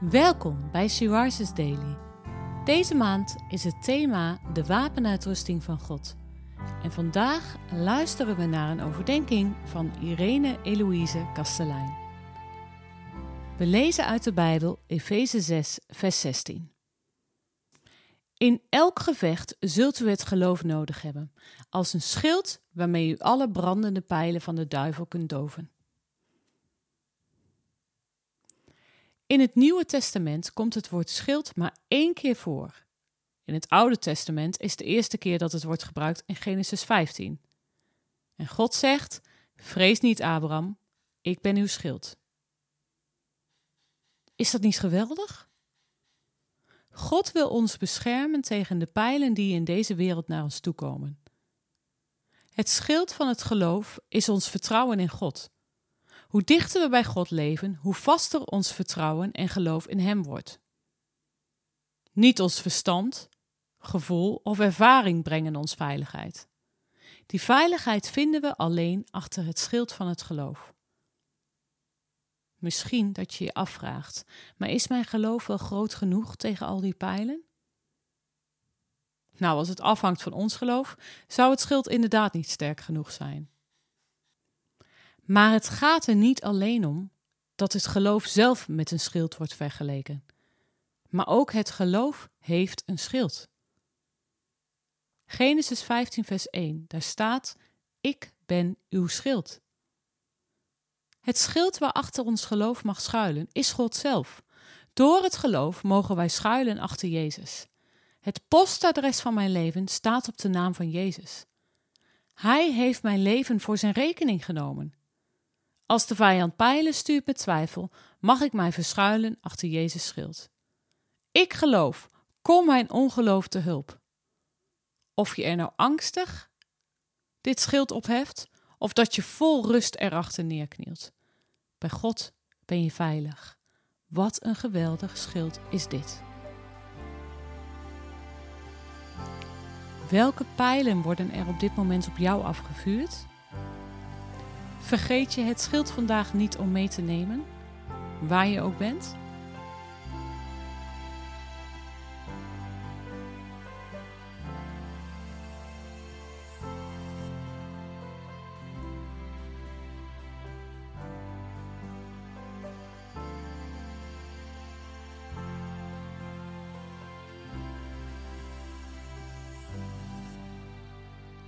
Welkom bij She Daily. Deze maand is het thema de wapenuitrusting van God. En vandaag luisteren we naar een overdenking van Irene Eloïse Kastelein. We lezen uit de Bijbel Efeze 6, vers 16. In elk gevecht zult u het geloof nodig hebben, als een schild waarmee u alle brandende pijlen van de duivel kunt doven. In het Nieuwe Testament komt het woord schild maar één keer voor. In het Oude Testament is de eerste keer dat het wordt gebruikt in Genesis 15. En God zegt: Vrees niet, Abraham, ik ben uw schild. Is dat niet geweldig? God wil ons beschermen tegen de pijlen die in deze wereld naar ons toekomen. Het schild van het geloof is ons vertrouwen in God. Hoe dichter we bij God leven, hoe vaster ons vertrouwen en geloof in Hem wordt. Niet ons verstand, gevoel of ervaring brengen ons veiligheid. Die veiligheid vinden we alleen achter het schild van het geloof. Misschien dat je je afvraagt, maar is mijn geloof wel groot genoeg tegen al die pijlen? Nou, als het afhangt van ons geloof, zou het schild inderdaad niet sterk genoeg zijn. Maar het gaat er niet alleen om dat het geloof zelf met een schild wordt vergeleken, maar ook het geloof heeft een schild. Genesis 15, vers 1, daar staat: Ik ben uw schild. Het schild waarachter ons geloof mag schuilen is God zelf. Door het geloof mogen wij schuilen achter Jezus. Het postadres van mijn leven staat op de naam van Jezus. Hij heeft mijn leven voor zijn rekening genomen. Als de vijand pijlen stuurt met twijfel, mag ik mij verschuilen achter Jezus schild. Ik geloof, kom mijn ongeloof te hulp. Of je er nou angstig dit schild opheft, of dat je vol rust erachter neerknielt. Bij God ben je veilig. Wat een geweldig schild is dit. Welke pijlen worden er op dit moment op jou afgevuurd? Vergeet je het schild vandaag niet om mee te nemen, waar je ook bent?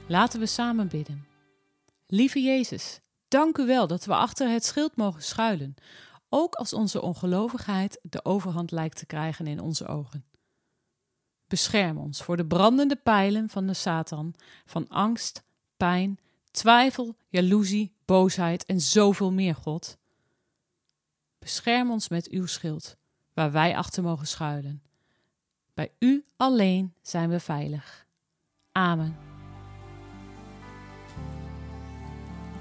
Laten we samen bidden. Lieve Jezus, dank u wel dat we achter het schild mogen schuilen, ook als onze ongelovigheid de overhand lijkt te krijgen in onze ogen. Bescherm ons voor de brandende pijlen van de Satan, van angst, pijn, twijfel, jaloezie, boosheid en zoveel meer, God. Bescherm ons met uw schild, waar wij achter mogen schuilen. Bij u alleen zijn we veilig. Amen.